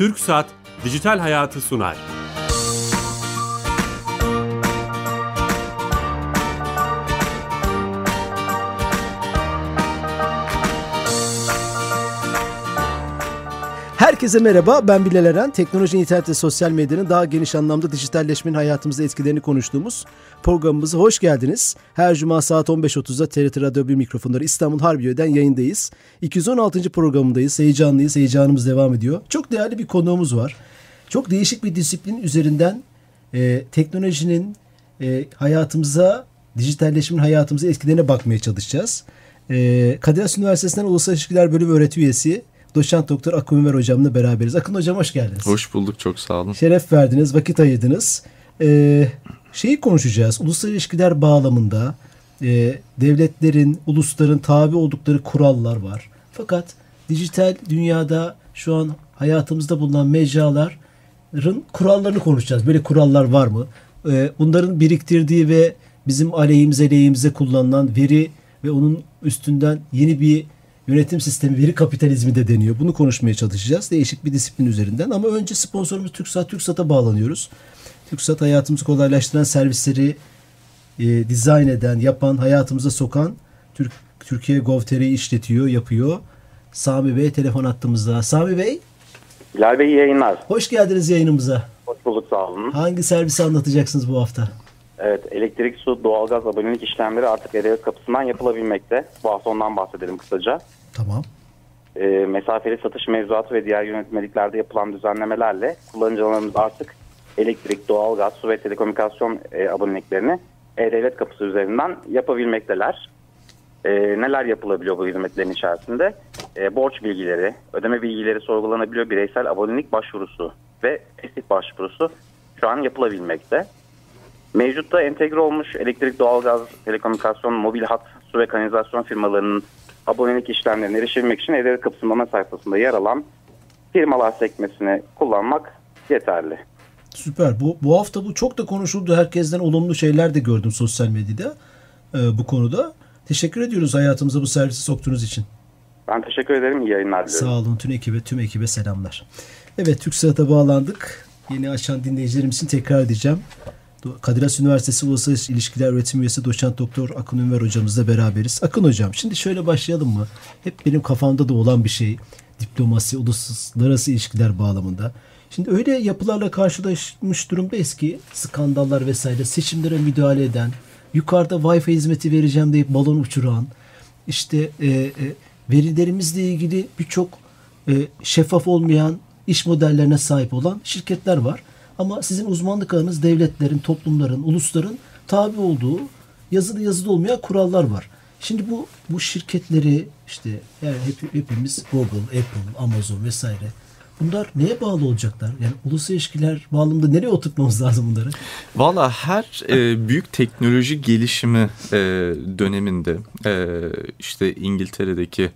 Türk Saat Dijital Hayatı sunar. Herkese merhaba, ben Bilal Eren. Teknoloji, internet ve sosyal medyanın daha geniş anlamda dijitalleşmenin hayatımızda etkilerini konuştuğumuz programımıza hoş geldiniz. Her cuma saat 15.30'da TRT Radyo 1 mikrofonları İstanbul Harbiye'den yayındayız. 216. programındayız, heyecanlıyız, heyecanımız devam ediyor. Çok değerli bir konuğumuz var. Çok değişik bir disiplin üzerinden e, teknolojinin e, hayatımıza, dijitalleşmenin hayatımıza etkilerine bakmaya çalışacağız. E, Kadir Has Üniversitesi'nden Uluslararası İlişkiler Bölümü öğretim üyesi Doçent Doktor Akın Ümer hocamla beraberiz. Akın hocam hoş geldiniz. Hoş bulduk çok sağ olun. Şeref verdiniz, vakit ayırdınız. Ee, şeyi konuşacağız. Uluslararası ilişkiler bağlamında e, devletlerin, ulusların tabi oldukları kurallar var. Fakat dijital dünyada şu an hayatımızda bulunan mecraların kurallarını konuşacağız. Böyle kurallar var mı? Ee, bunların biriktirdiği ve bizim aleyhimize lehimize kullanılan veri ve onun üstünden yeni bir yönetim sistemi veri kapitalizmi de deniyor. Bunu konuşmaya çalışacağız. Değişik bir disiplin üzerinden. Ama önce sponsorumuz TürkSat. TürkSat'a bağlanıyoruz. TürkSat hayatımızı kolaylaştıran servisleri e, dizayn eden, yapan, hayatımıza sokan Türk, Türkiye Gov.tr'yi işletiyor, yapıyor. Sami Bey telefon attığımızda. Sami Bey. Bilal Bey yayınlar. Hoş geldiniz yayınımıza. Hoş bulduk sağ olun. Hangi servisi anlatacaksınız bu hafta? Evet elektrik, su, doğalgaz abonelik işlemleri artık e kapısından yapılabilmekte. Bu hafta ondan bahsedelim kısaca. Tamam. E, mesafeli satış mevzuatı ve diğer yönetmeliklerde yapılan düzenlemelerle kullanıcılarımız artık elektrik, doğalgaz, su ve telekomünikasyon e, aboneliklerini e-devlet kapısı üzerinden yapabilmekteler. E, neler yapılabiliyor bu hizmetlerin içerisinde? E, borç bilgileri, ödeme bilgileri sorgulanabiliyor, bireysel abonelik başvurusu ve esnek başvurusu şu an yapılabilmekte. Mevcutta entegre olmuş elektrik, doğalgaz, telekomünikasyon, mobil hat, su ve kanalizasyon firmalarının abonelik işlemlerine erişebilmek için E-Devlet Kapısı'nın ana sayfasında yer alan firmalar sekmesini kullanmak yeterli. Süper. Bu, bu hafta bu çok da konuşuldu. Herkesten olumlu şeyler de gördüm sosyal medyada e, bu konuda. Teşekkür ediyoruz hayatımıza bu servisi soktuğunuz için. Ben teşekkür ederim. İyi yayınlar diliyorum. Sağ olun tüm ekibe, tüm ekibe selamlar. Evet TürkSat'a bağlandık. Yeni açan dinleyicilerimiz için tekrar edeceğim. Kadir Has Üniversitesi Uluslararası İlişkiler Öğretim Üyesi Doçent Doktor Akın Ünver hocamızla beraberiz. Akın hocam şimdi şöyle başlayalım mı? Hep benim kafamda da olan bir şey. Diplomasi, uluslararası ilişkiler bağlamında. Şimdi öyle yapılarla karşılaşmış durumda eski skandallar vesaire seçimlere müdahale eden, yukarıda Wi-Fi hizmeti vereceğim deyip balon uçuran, işte e, e, verilerimizle ilgili birçok e, şeffaf olmayan iş modellerine sahip olan şirketler var. Ama sizin uzmanlık alanınız devletlerin, toplumların, ulusların tabi olduğu yazılı yazılı olmayan kurallar var. Şimdi bu bu şirketleri işte yani hep, hepimiz Google, Apple, Amazon vesaire bunlar neye bağlı olacaklar? Yani ulusal ilişkiler bağlamında nereye oturtmamız lazım bunları? Valla her e, büyük teknoloji gelişimi e, döneminde e, işte İngiltere'deki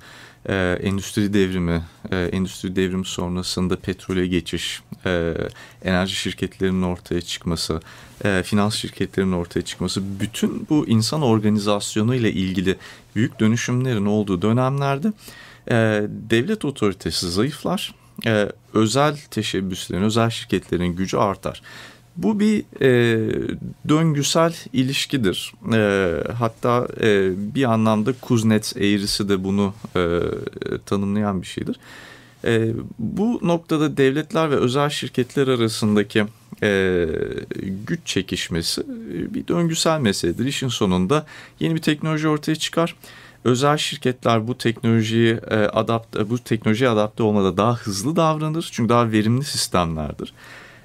e, endüstri devrimi, e, endüstri devrimi sonrasında petrole geçiş, e, enerji şirketlerinin ortaya çıkması, e, finans şirketlerinin ortaya çıkması, bütün bu insan organizasyonu ile ilgili büyük dönüşümlerin olduğu dönemlerde e, devlet otoritesi zayıflar, e, özel teşebbüslerin, özel şirketlerin gücü artar. Bu bir e, döngüsel ilişkidir. E, hatta e, bir anlamda Kuznets eğrisi de bunu e, tanımlayan bir şeydir. E, bu noktada devletler ve özel şirketler arasındaki e, güç çekişmesi e, bir döngüsel meseledir. İşin sonunda yeni bir teknoloji ortaya çıkar. Özel şirketler bu teknolojiyi e, adapte, bu teknolojiye adapte olmada daha hızlı davranır çünkü daha verimli sistemlerdir.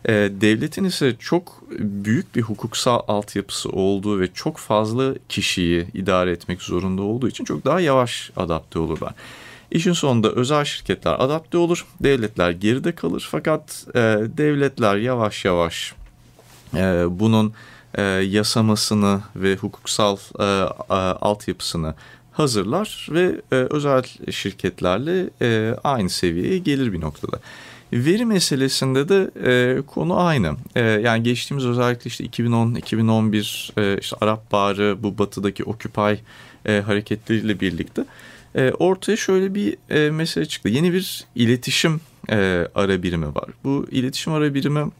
E, devletin ise çok büyük bir hukuksal altyapısı olduğu ve çok fazla kişiyi idare etmek zorunda olduğu için çok daha yavaş adapte olurlar. İşin sonunda özel şirketler adapte olur, devletler geride kalır. Fakat e, devletler yavaş yavaş e, bunun e, yasamasını ve hukuksal e, e, altyapısını hazırlar ve e, özel şirketlerle e, aynı seviyeye gelir bir noktada. Veri meselesinde de e, konu aynı. E, yani geçtiğimiz özellikle işte 2010-2011 e, işte Arap Baharı bu batıdaki Occupy e, hareketleriyle birlikte e, ortaya şöyle bir e, mesele çıktı. Yeni bir iletişim e, ara birimi var. Bu iletişim ara birimi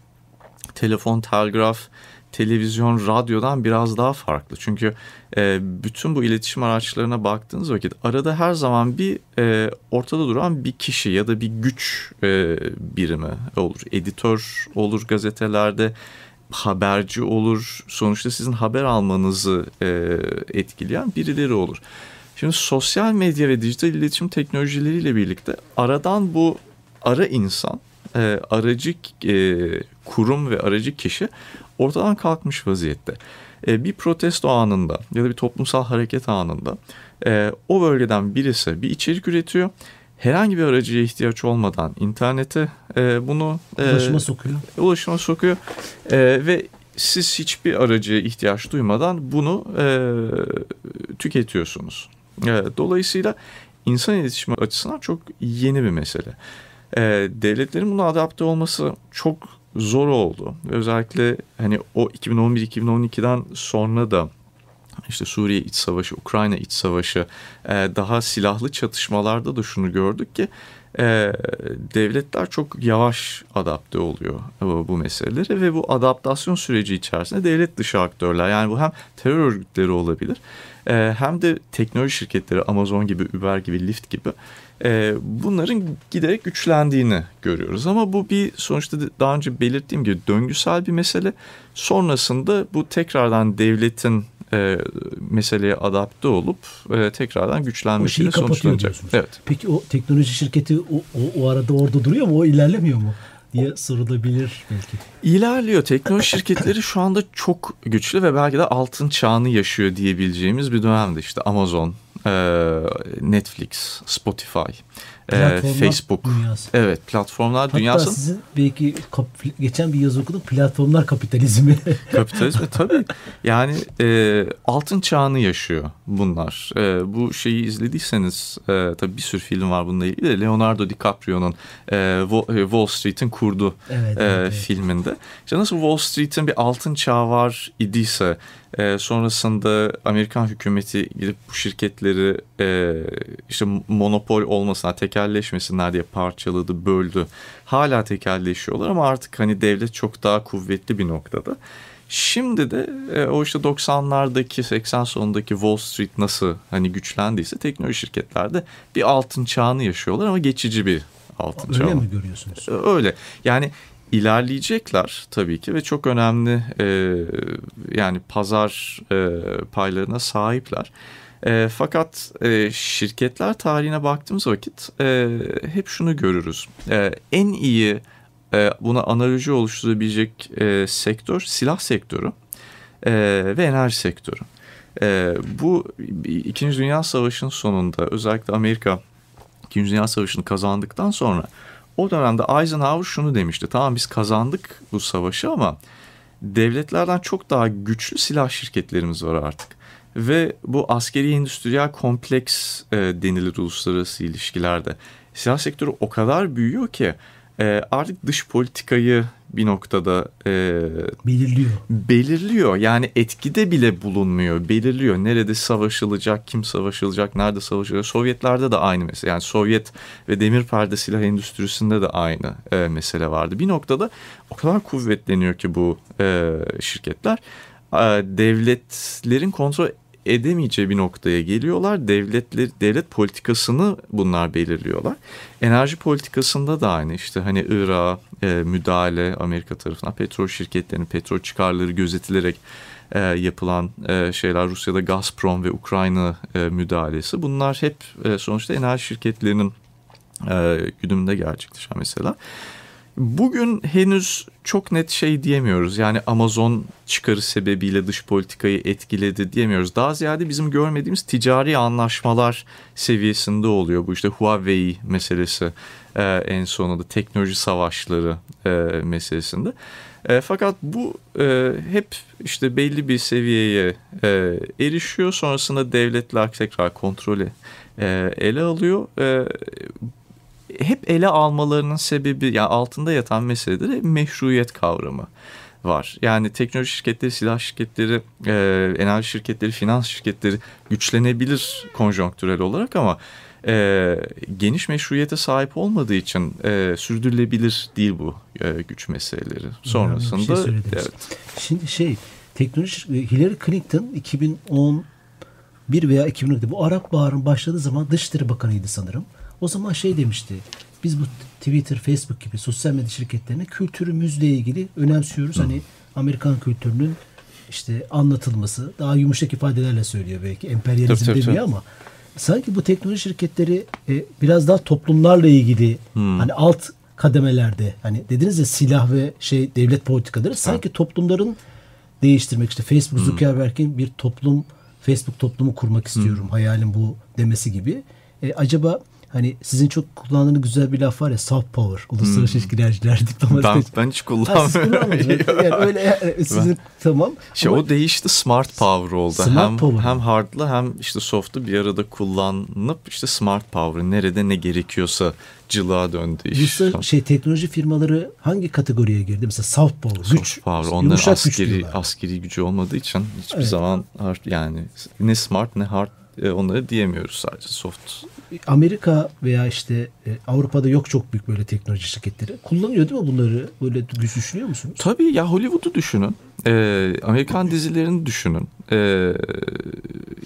telefon, telgraf, televizyon, radyodan biraz daha farklı. Çünkü e, bütün bu iletişim araçlarına baktığınız vakit arada her zaman bir e, ortada duran bir kişi ya da bir güç e, birimi olur. Editör olur gazetelerde, haberci olur. Sonuçta sizin haber almanızı e, etkileyen birileri olur. Şimdi sosyal medya ve dijital iletişim teknolojileriyle birlikte aradan bu ara insan, e, aracı e, kurum ve aracı kişi ortadan kalkmış vaziyette. E, bir protesto anında ya da bir toplumsal hareket anında e, o bölgeden birisi bir içerik üretiyor. Herhangi bir aracıya ihtiyaç olmadan internete e, bunu e, ulaşıma sokuyor. Ulaşıma sokuyor e, ve siz hiçbir aracıya ihtiyaç duymadan bunu e, tüketiyorsunuz. E, dolayısıyla insan iletişimi açısından çok yeni bir mesele. E, devletlerin buna adapte olması çok zor oldu. Özellikle hani o 2011-2012'den sonra da işte Suriye iç savaşı, Ukrayna iç savaşı, e, daha silahlı çatışmalarda da şunu gördük ki e, devletler çok yavaş adapte oluyor bu, meselelere ve bu adaptasyon süreci içerisinde devlet dışı aktörler yani bu hem terör örgütleri olabilir e, hem de teknoloji şirketleri Amazon gibi, Uber gibi, Lyft gibi e, bunların giderek güçlendiğini görüyoruz. Ama bu bir sonuçta daha önce belirttiğim gibi döngüsel bir mesele. Sonrasında bu tekrardan devletin e, meseleye adapte olup e, tekrardan güçlenmesiyle sonuçlanacak. Evet. Peki o teknoloji şirketi o, o, o arada orada duruyor mu? O ilerlemiyor mu? Diye sorulabilir belki. İlerliyor. Teknoloji şirketleri şu anda çok güçlü ve belki de altın çağını yaşıyor diyebileceğimiz bir dönemde. işte Amazon, Netflix, Spotify, Facebook. Dünyası. Evet platformlar Hatta dünyası. Hatta sizin belki geçen bir yazı okudum platformlar kapitalizmi. kapitalizmi tabii. Yani e, altın çağını yaşıyor bunlar. E, bu şeyi izlediyseniz e, tabii bir sürü film var bununla ilgili de Leonardo DiCaprio'nun e, Wall Street'in kurdu evet, e, evet, filminde. İşte nasıl Wall Street'in bir altın çağı var idiyse e, sonrasında Amerikan hükümeti gidip bu şirketleri e, işte monopol olmasına, tekelleşmesinler diye parçaladı, böldü. Hala tekelleşiyorlar ama artık hani devlet çok daha kuvvetli bir noktada. Şimdi de e, o işte 90'lardaki 80 sonundaki Wall Street nasıl hani güçlendiyse teknoloji şirketlerde bir altın çağını yaşıyorlar ama geçici bir altın çağı. Öyle mi görüyorsunuz? Öyle. Yani ilerleyecekler tabii ki ve çok önemli e, yani pazar e, paylarına sahipler. E, fakat e, şirketler tarihine baktığımız vakit e, hep şunu görürüz. E, en iyi e, buna analoji oluşturabilecek e, sektör silah sektörü e, ve enerji sektörü. E, bu İkinci Dünya Savaşı'nın sonunda özellikle Amerika İkinci Dünya Savaşı'nı kazandıktan sonra o dönemde Eisenhower şunu demişti. Tamam biz kazandık bu savaşı ama devletlerden çok daha güçlü silah şirketlerimiz var artık. Ve bu askeri endüstriyel kompleks e, denilir uluslararası ilişkilerde. Silah sektörü o kadar büyüyor ki e, artık dış politikayı bir noktada e, belirliyor. Belirliyor. Yani etkide bile bulunmuyor. Belirliyor. Nerede savaşılacak, kim savaşılacak, nerede savaşılacak. Sovyetlerde de aynı mesele. Yani Sovyet ve demir perde silah endüstrisinde de aynı e, mesele vardı. Bir noktada o kadar kuvvetleniyor ki bu e, şirketler e, devletlerin kontrol edemeyeceği bir noktaya geliyorlar. Devletler devlet politikasını bunlar belirliyorlar. Enerji politikasında da aynı işte hani Irak'a e, müdahale Amerika tarafından petrol şirketlerinin petrol çıkarları gözetilerek e, yapılan e, şeyler Rusya'da Gazprom ve Ukrayna e, müdahalesi bunlar hep e, sonuçta enerji şirketlerinin e, güdümünde gerçekleşen mesela. Bugün henüz çok net şey diyemiyoruz. Yani Amazon çıkarı sebebiyle dış politikayı etkiledi diyemiyoruz. Daha ziyade bizim görmediğimiz ticari anlaşmalar seviyesinde oluyor. Bu işte Huawei meselesi e, en sonunda teknoloji savaşları e, meselesinde. E, fakat bu e, hep işte belli bir seviyeye e, erişiyor. Sonrasında devletler tekrar kontrolü e, ele alıyor. E, hep ele almalarının sebebi ya yani altında yatan meseledir meşruiyet kavramı var. Yani teknoloji şirketleri, silah şirketleri, e, enerji şirketleri, finans şirketleri güçlenebilir konjonktürel olarak ama e, geniş meşruiyete sahip olmadığı için e, sürdürülebilir değil bu e, güç meseleleri. Sonrasında şey evet. Şimdi şey teknoloji Hillary Clinton 2010 bir veya 2012'de bu Arap Baharı'nın başladığı zaman Dışişleri Bakanı'ydı sanırım. O zaman şey demişti. Biz bu Twitter, Facebook gibi sosyal medya şirketlerine kültürümüzle ilgili önemsiyoruz. Hı. Hani Amerikan kültürünün işte anlatılması daha yumuşak ifadelerle söylüyor belki emperyalizm tabii, demiyor tabii. ama sanki bu teknoloji şirketleri e, biraz daha toplumlarla ilgili hmm. hani alt kademelerde hani dediniz ya silah ve şey devlet politikaları sanki toplumların değiştirmek işte Facebook hmm. Zuckerberg'in bir toplum Facebook toplumu kurmak istiyorum hmm. hayalim bu demesi gibi. E, acaba hani sizin çok kullandığınız güzel bir laf var ya soft power uluslararası hmm. ilişkiler diplomasi. Ben, ben hiç kullanmıyorum. yani öyle e, sizin tamam. Şey Ama, o değişti smart power oldu. Smart hem power. hem hardlı hem işte soft'u bir arada kullanıp işte smart power nerede ne gerekiyorsa cılığa döndü iş. Uluslararası şey teknoloji firmaları hangi kategoriye girdi? Mesela soft power, soft güç. Power. Onların askeri, askeri gücü olmadığı için hiçbir evet. zaman hard yani ne smart ne hard e, onları diyemiyoruz sadece soft. Amerika veya işte e, Avrupa'da yok çok büyük böyle teknoloji şirketleri. Kullanıyor değil mi bunları? Böyle düşünüyor musunuz? Tabii ya Hollywood'u düşünün. Ee, Amerikan dizilerini düşünün. Ee,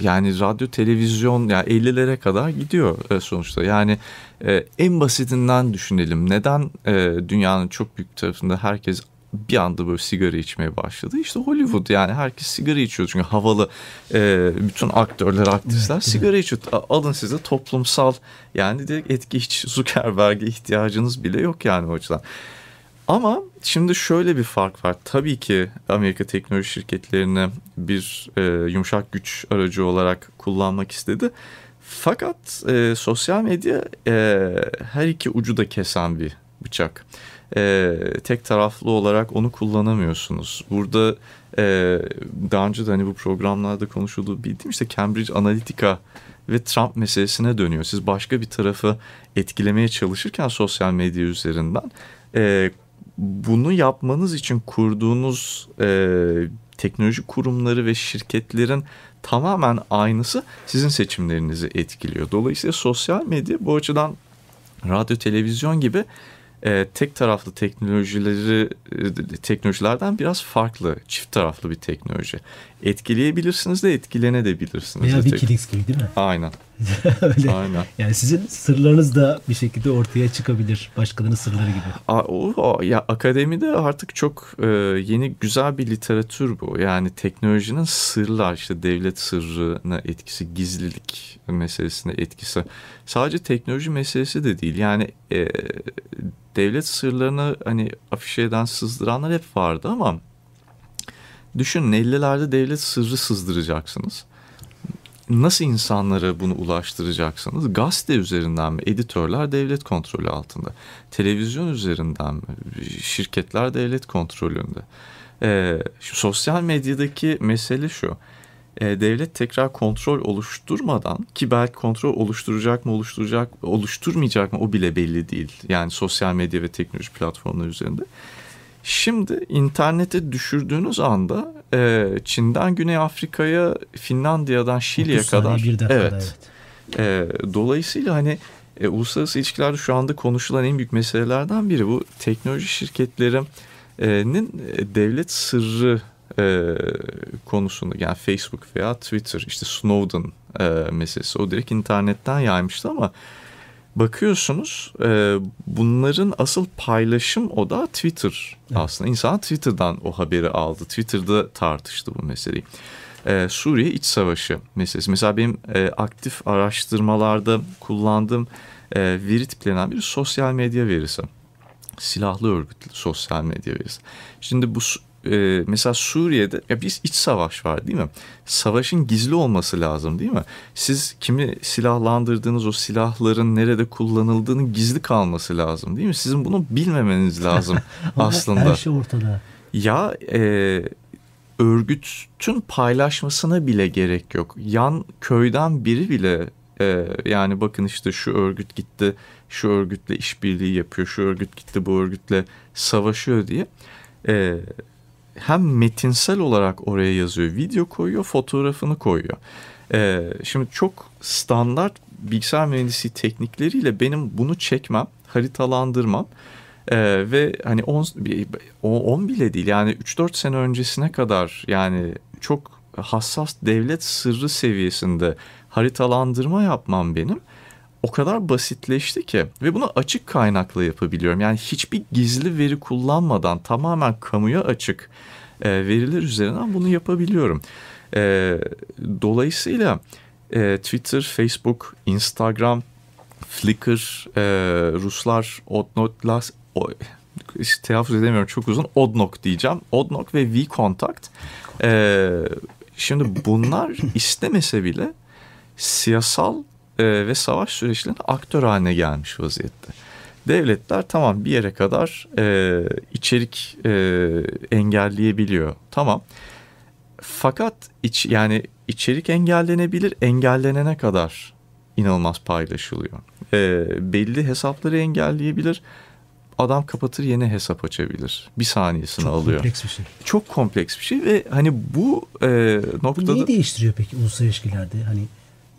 yani radyo, televizyon ya yani 50'lere kadar gidiyor e, sonuçta. Yani e, en basitinden düşünelim. Neden e, dünyanın çok büyük tarafında herkes bir anda böyle sigara içmeye başladı. İşte Hollywood yani herkes sigara içiyor çünkü havalı e, bütün aktörler, aktrisler evet, sigara içiyor. Alın size toplumsal yani de etki hiç Zuckerberg'e ihtiyacınız bile yok yani o açıdan. Ama şimdi şöyle bir fark var. Tabii ki Amerika teknoloji şirketlerini bir e, yumuşak güç aracı olarak kullanmak istedi. Fakat e, sosyal medya e, her iki ucu da kesen bir bıçak e, tek taraflı olarak onu kullanamıyorsunuz. Burada e, daha önce de hani bu programlarda konuşulduğu bildiğim işte Cambridge Analytica ve Trump meselesine dönüyor. Siz başka bir tarafı etkilemeye çalışırken sosyal medya üzerinden e, bunu yapmanız için kurduğunuz e, teknoloji kurumları ve şirketlerin tamamen aynısı sizin seçimlerinizi etkiliyor. Dolayısıyla sosyal medya bu açıdan radyo, televizyon gibi e, tek taraflı teknolojileri e, teknolojilerden biraz farklı, çift taraflı bir teknoloji. Etkileyebilirsiniz de etkilenebilirsiniz. Veya Wikileaks gibi değil mi? Aynen. Öyle. Aynen. Yani sizin sırlarınız da bir şekilde ortaya çıkabilir. Başkalarının sırları gibi. A, o, o, ya akademide artık çok e, yeni güzel bir literatür bu. Yani teknolojinin sırlar işte devlet sırrına etkisi, gizlilik meselesine etkisi. Sadece teknoloji meselesi de değil. Yani e, devlet sırlarını hani afişe eden sızdıranlar hep vardı ama düşünün 50'lerde devlet sırrı sızdıracaksınız. Nasıl insanlara bunu ulaştıracaksınız? Gazete üzerinden mi? Editörler devlet kontrolü altında. Televizyon üzerinden mi? Şirketler devlet kontrolünde. Ee, şu sosyal medyadaki mesele şu e, devlet tekrar kontrol oluşturmadan ki belki kontrol oluşturacak mı oluşturacak oluşturmayacak mı o bile belli değil. Yani sosyal medya ve teknoloji platformları üzerinde. Şimdi internete düşürdüğünüz anda e, Çin'den Güney Afrika'ya, Finlandiya'dan Şili'ye kadar bir dakikada, evet. evet. E, dolayısıyla hani e, uluslararası ilişkilerde şu anda konuşulan en büyük meselelerden biri bu teknoloji şirketlerinin e, devlet sırrı e, konusunda yani Facebook veya Twitter işte Snowden e, meselesi o direkt internetten yaymıştı ama bakıyorsunuz e, bunların asıl paylaşım o da Twitter evet. aslında. İnsan Twitter'dan o haberi aldı. Twitter'da tartıştı bu meseleyi. E, Suriye iç savaşı meselesi. Mesela benim e, aktif araştırmalarda kullandığım e, veri tiplerinden biri sosyal medya verisi. Silahlı örgütlü sosyal medya verisi. Şimdi bu e, mesela Suriye'de ya bir iç savaş var değil mi? Savaşın gizli olması lazım değil mi? Siz kimi silahlandırdığınız o silahların nerede kullanıldığının gizli kalması lazım değil mi? Sizin bunu bilmemeniz lazım aslında. Her şey ortada. Ya e, örgütün paylaşmasına bile gerek yok. Yan köyden biri bile E, yani bakın işte şu örgüt gitti, şu örgütle işbirliği yapıyor, şu örgüt gitti bu örgütle savaşıyor diye. E, hem metinsel olarak oraya yazıyor, video koyuyor, fotoğrafını koyuyor. E, şimdi çok standart bilgisayar mühendisliği teknikleriyle benim bunu çekmem, haritalandırmam ee, ve hani 10 10 bile değil yani 3-4 sene öncesine kadar yani çok hassas devlet sırrı seviyesinde haritalandırma yapmam benim o kadar basitleşti ki ve bunu açık kaynakla yapabiliyorum. Yani hiçbir gizli veri kullanmadan tamamen kamuya açık e, veriler üzerinden bunu yapabiliyorum. E, dolayısıyla e, Twitter, Facebook, Instagram, Flickr, e, Ruslar, Odnotlas, o, telaffuz edemiyorum çok uzun. Odnok diyeceğim. Odnok ve V-Contact. E, şimdi bunlar istemese bile siyasal ve savaş süreçlerinde aktör haline gelmiş vaziyette. Devletler tamam bir yere kadar e, içerik e, engelleyebiliyor. Tamam. Fakat iç, yani içerik engellenebilir. Engellenene kadar inanılmaz paylaşılıyor. E, belli hesapları engelleyebilir. Adam kapatır yeni hesap açabilir. Bir saniyesini Çok alıyor. kompleks bir şey. Çok kompleks bir şey ve hani bu e, noktada... Bu neyi değiştiriyor peki uluslararası ilişkilerde? Hani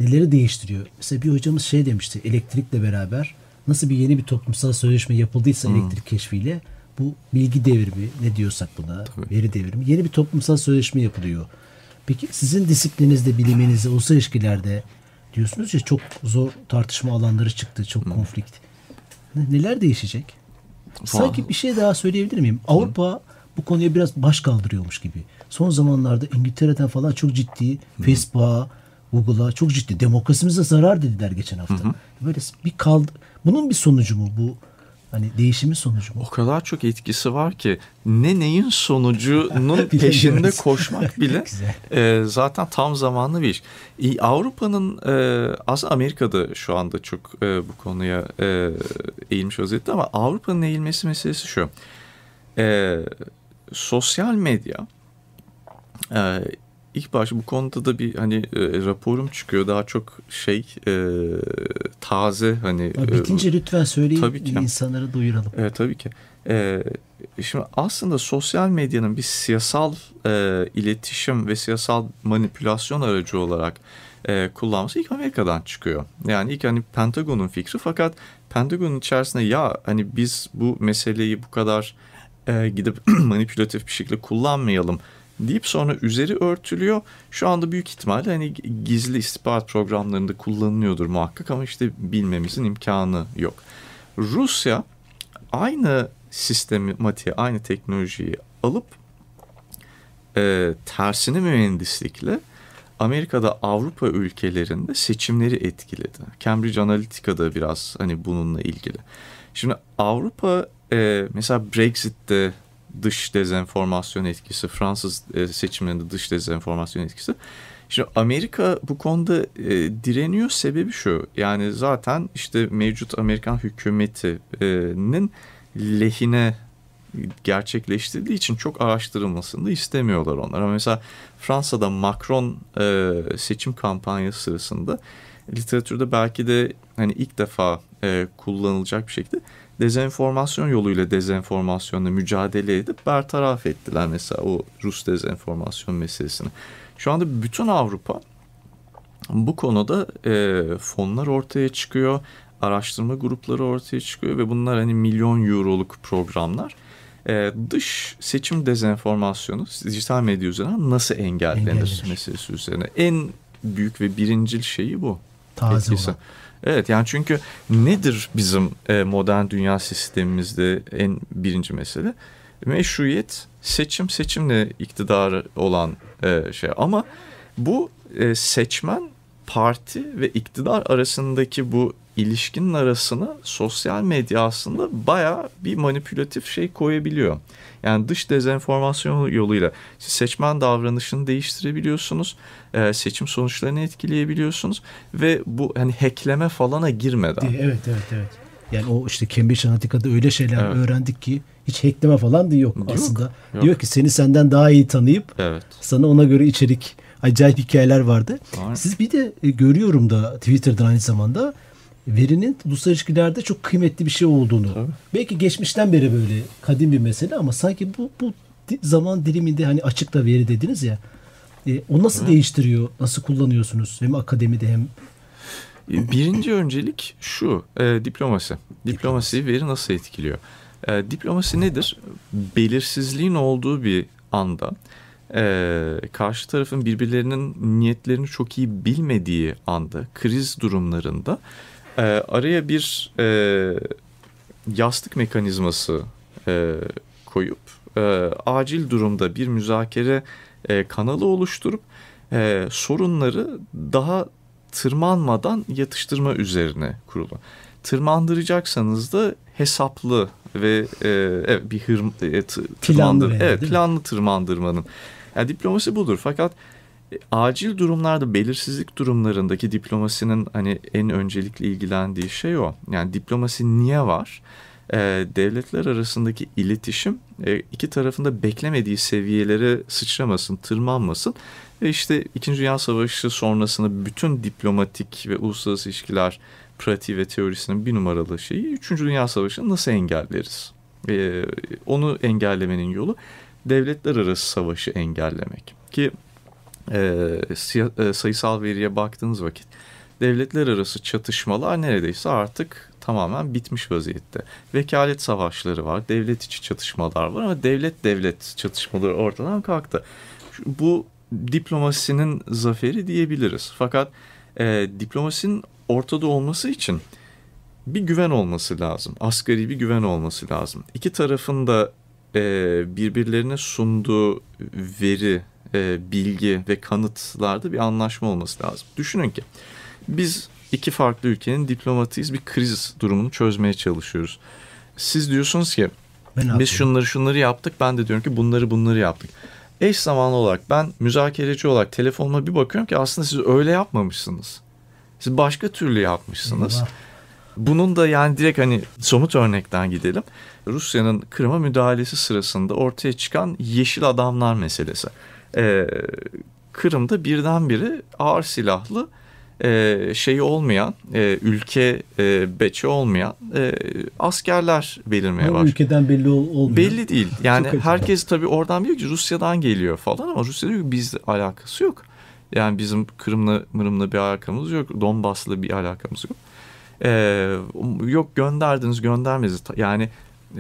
neleri değiştiriyor? Mesela bir hocamız şey demişti elektrikle beraber nasıl bir yeni bir toplumsal sözleşme yapıldıysa hmm. elektrik keşfiyle bu bilgi devrimi ne diyorsak buna Tabii. veri devrimi yeni bir toplumsal sözleşme yapılıyor. Peki sizin disiplinizde biliminizde uluslararası ilişkilerde diyorsunuz ya çok zor tartışma alanları çıktı çok hmm. konflikt. Neler değişecek? Sanki bir şey daha söyleyebilir miyim? Avrupa bu konuya biraz baş kaldırıyormuş gibi. Son zamanlarda İngiltere'den falan çok ciddi Facebook'a, Google'a çok ciddi demokrasimize zarar dediler geçen hafta. Hı hı. Böyle bir kaldı. Bunun bir sonucu mu bu? Hani değişimin sonucu mu? O kadar çok etkisi var ki ne neyin sonucunun peşinde koşmak bile e, zaten tam zamanlı bir iş. E, Avrupa'nın e, aslında Amerika'da şu anda çok e, bu konuya e, eğilmiş vaziyette ama Avrupa'nın eğilmesi meselesi şu. E, sosyal medya e, ilk başta bu konuda da bir hani e, raporum çıkıyor daha çok şey e, taze hani. Ya bitince e, lütfen söyleyin tabii ki. insanları duyuralım. E, tabii ki. E, şimdi aslında sosyal medyanın bir siyasal e, iletişim ve siyasal manipülasyon aracı olarak e, kullanması ilk Amerika'dan çıkıyor. Yani ilk hani Pentagon'un fikri fakat Pentagon'un içerisinde ya hani biz bu meseleyi bu kadar e, gidip manipülatif bir şekilde kullanmayalım deyip sonra üzeri örtülüyor. Şu anda büyük ihtimalle hani gizli istihbarat programlarında kullanılıyordur muhakkak ama işte bilmemizin imkanı yok. Rusya aynı sistematiği, aynı teknolojiyi alıp e, tersine mühendislikle Amerika'da Avrupa ülkelerinde seçimleri etkiledi. Cambridge Analytica'da biraz hani bununla ilgili. Şimdi Avrupa e, mesela Brexit'te dış dezenformasyon etkisi, Fransız e, seçimlerinde dış dezenformasyon etkisi. Şimdi Amerika bu konuda e, direniyor sebebi şu. Yani zaten işte mevcut Amerikan hükümetinin lehine gerçekleştirdiği için çok araştırılmasını da istemiyorlar onlar. Ama mesela Fransa'da Macron e, seçim kampanyası sırasında literatürde belki de hani ilk defa e, kullanılacak bir şekilde dezenformasyon yoluyla dezenformasyonla mücadele edip bertaraf ettiler mesela o Rus dezenformasyon meselesini. Şu anda bütün Avrupa bu konuda e, fonlar ortaya çıkıyor, araştırma grupları ortaya çıkıyor ve bunlar hani milyon euroluk programlar. E, dış seçim dezenformasyonu dijital medya üzerinden nasıl engellenir, engellenir meselesi üzerine. En büyük ve birincil şeyi bu. Taze etkisi. olan. Evet yani çünkü nedir bizim e, modern dünya sistemimizde en birinci mesele? Meşruiyet, seçim, seçimle iktidarı olan e, şey. Ama bu e, seçmen, parti ve iktidar arasındaki bu ilişkinin arasına sosyal medya aslında baya bir manipülatif şey koyabiliyor. Yani dış dezenformasyon yoluyla siz seçmen davranışını değiştirebiliyorsunuz. E, seçim sonuçlarını etkileyebiliyorsunuz ve bu hani hackleme falana girmeden. Evet evet evet. Yani o işte Cambridge Analytica'da öyle şeyler evet. öğrendik ki hiç hackleme falan da yok, yok aslında. Yok. Diyor ki seni senden daha iyi tanıyıp evet. sana ona göre içerik acayip hikayeler vardı. Var. Siz bir de e, görüyorum da Twitter'dan aynı zamanda verinin uluslararası ilişkilerde çok kıymetli bir şey olduğunu. Tabii. Belki geçmişten beri böyle kadim bir mesele ama sanki bu bu zaman diliminde hani açıkta veri dediniz ya. e, o nasıl değiştiriyor? Nasıl kullanıyorsunuz? Hem akademide hem Birinci öncelik şu, e, diplomasi. Diplomasi veri nasıl etkiliyor? E, diplomasi nedir? Belirsizliğin olduğu bir anda e, karşı tarafın birbirlerinin niyetlerini çok iyi bilmediği anda, kriz durumlarında e, araya bir e, yastık mekanizması e, koyup e, acil durumda bir müzakere e, kanalı oluşturup e, sorunları daha tırmanmadan yatıştırma üzerine kurulu. Tırmandıracaksanız da hesaplı ve e, evet, bir hır, e, tırmandır, yani, evet, planlı tırmandırmanın. Yani diplomasi budur. Fakat acil durumlarda belirsizlik durumlarındaki diplomasinin hani en öncelikli ilgilendiği şey o. Yani diplomasi niye var? E, devletler arasındaki iletişim e, iki tarafında beklemediği seviyelere sıçramasın, tırmanmasın. Ve işte İkinci Dünya Savaşı sonrasında bütün diplomatik ve uluslararası ilişkiler pratiği ve teorisinin bir numaralı şeyi Üçüncü Dünya Savaşı'nı nasıl engelleriz? E, onu engellemenin yolu devletler arası savaşı engellemek. Ki e, siya- e, sayısal veriye baktığınız vakit devletler arası çatışmalar neredeyse artık tamamen bitmiş vaziyette. Vekalet savaşları var, devlet içi çatışmalar var ama devlet devlet çatışmaları ortadan kalktı. Bu diplomasinin zaferi diyebiliriz. Fakat e, diplomasinin ortada olması için bir güven olması lazım. Asgari bir güven olması lazım. İki tarafın da e, birbirlerine sunduğu veri, e, bilgi ve kanıtlarda bir anlaşma olması lazım. Düşünün ki biz iki farklı ülkenin diplomatıyız bir kriz durumunu çözmeye çalışıyoruz. Siz diyorsunuz ki ben biz şunları şunları yaptık ben de diyorum ki bunları bunları yaptık. Eş zamanlı olarak ben müzakereci olarak telefonuma bir bakıyorum ki aslında siz öyle yapmamışsınız. Siz başka türlü yapmışsınız. Bunun da yani direkt hani somut örnekten gidelim. Rusya'nın Kırım'a müdahalesi sırasında ortaya çıkan yeşil adamlar meselesi. Ee, Kırım'da birdenbire ağır silahlı e, şeyi olmayan, e, ülke e, beçi olmayan e, askerler belirmeye başladı. ülkeden belli ol, olmuyor. Belli değil. Yani herkes tabii oradan biliyor ki Rusya'dan geliyor falan ama Rusya diyor ki bizle alakası yok. Yani bizim Kırım'la Mırım'la bir alakamız yok. Donbas'la bir alakamız yok. Ee, yok gönderdiniz göndermediniz. Yani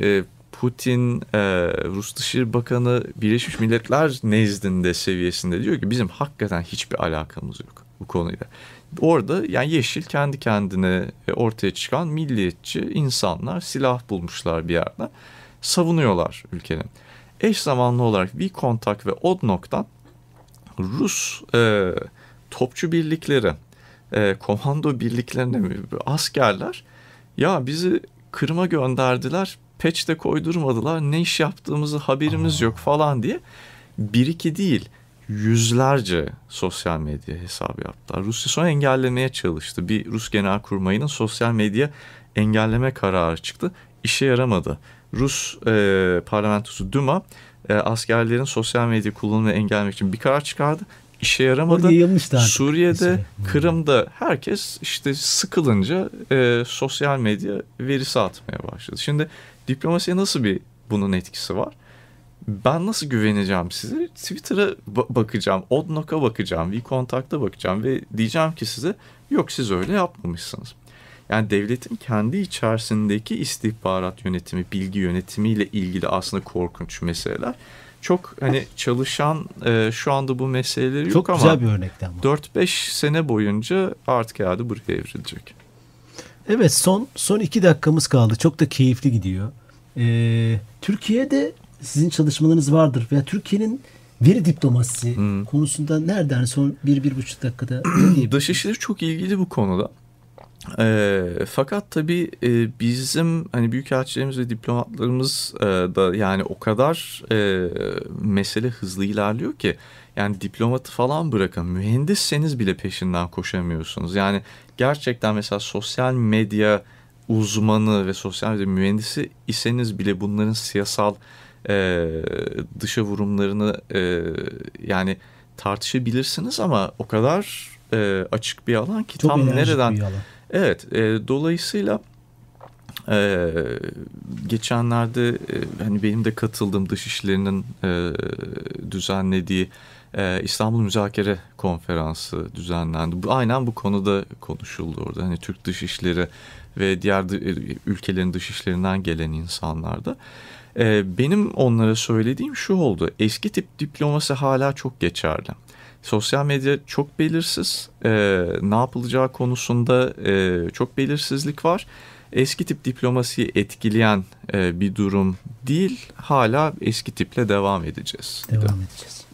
e, Putin, e, Rus Dışişleri Bakanı Birleşmiş Milletler nezdinde seviyesinde diyor ki bizim hakikaten hiçbir alakamız yok bu konuyla. Orada yani Yeşil kendi kendine e, ortaya çıkan milliyetçi insanlar silah bulmuşlar bir yerden savunuyorlar ülkenin. Eş zamanlı olarak V-Contact ve Odnok'tan Rus e, topçu birlikleri, e, komando birliklerine mi- askerler ya bizi Kırım'a gönderdiler, peçte koydurmadılar, ne iş yaptığımızı haberimiz yok falan diye bir iki değil yüzlerce sosyal medya hesabı yaptılar. Rusya sonra engellemeye çalıştı. Bir Rus genelkurmayının sosyal medya engelleme kararı çıktı. İşe yaramadı. Rus e, parlamentosu Duma e, askerlerin sosyal medya kullanımını engellemek için bir karar çıkardı. İşe yaramadı. Suriye'de, Mesela. Kırım'da herkes işte sıkılınca e, sosyal medya verisi atmaya başladı. Şimdi diplomasiye nasıl bir bunun etkisi var? Ben nasıl güveneceğim size? Twitter'a ba- bakacağım, Odnok'a bakacağım, WeContact'a bakacağım ve diyeceğim ki size yok siz öyle yapmamışsınız. Yani devletin kendi içerisindeki istihbarat yönetimi, bilgi yönetimiyle ilgili aslında korkunç meseleler. Çok hani çalışan e, şu anda bu meseleleri Çok yok güzel ama bir örnekti ama. 4-5 sene boyunca artık herhalde buraya evrilecek. Evet son son iki dakikamız kaldı. Çok da keyifli gidiyor. Ee, Türkiye'de sizin çalışmalarınız vardır. Veya Türkiye'nin veri diplomasisi Hmm. konusunda nereden son bir, bir buçuk dakikada? Dışişleri çok ilgili bu konuda. Ee, fakat tabii e, bizim hani büyükelçilerimiz ve diplomatlarımız e, da yani o kadar e, mesele hızlı ilerliyor ki yani diplomatı falan bırakın mühendisseniz bile peşinden koşamıyorsunuz. Yani gerçekten mesela sosyal medya uzmanı ve sosyal medya mühendisi iseniz bile bunların siyasal e, dışa vurumlarını e, yani tartışabilirsiniz ama o kadar e, açık bir alan ki Çok tam nereden alan. Evet, e, dolayısıyla e, geçenlerde e, hani benim de katıldığım dışişlerinin e, düzenlediği e, İstanbul Müzakere Konferansı düzenlendi. Bu aynen bu konuda konuşuldu orada. Hani Türk dışişleri ve diğer e, ülkelerin dışişlerinden gelen insanlarda. E, benim onlara söylediğim şu oldu. Eski tip diplomasi hala çok geçerli. Sosyal medya çok belirsiz. E, ne yapılacağı konusunda e, çok belirsizlik var. Eski tip diplomasiyi etkileyen e, bir durum değil. Hala eski tiple devam edeceğiz. Devam edeceğiz.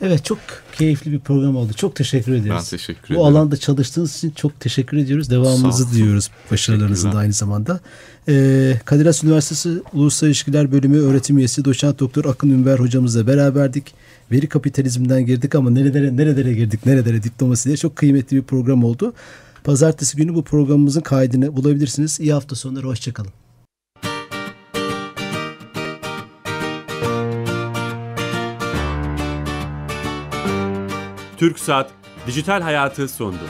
Evet çok keyifli bir program oldu. Çok teşekkür ederiz. Ben teşekkür Bu ederim. alanda çalıştığınız için çok teşekkür ediyoruz. Devamınızı diliyoruz. Başarılarınızın da aynı zamanda. Ee, Kadir Has Üniversitesi Uluslararası İlişkiler Bölümü öğretim üyesi Doçent Doktor Akın Ünver hocamızla beraberdik. Veri kapitalizmden girdik ama nerelere nerelere girdik nerelere diplomasi diye çok kıymetli bir program oldu. Pazartesi günü bu programımızın kaydını bulabilirsiniz. İyi hafta sonları. Hoşçakalın. TürkSat Dijital Hayatı sundu.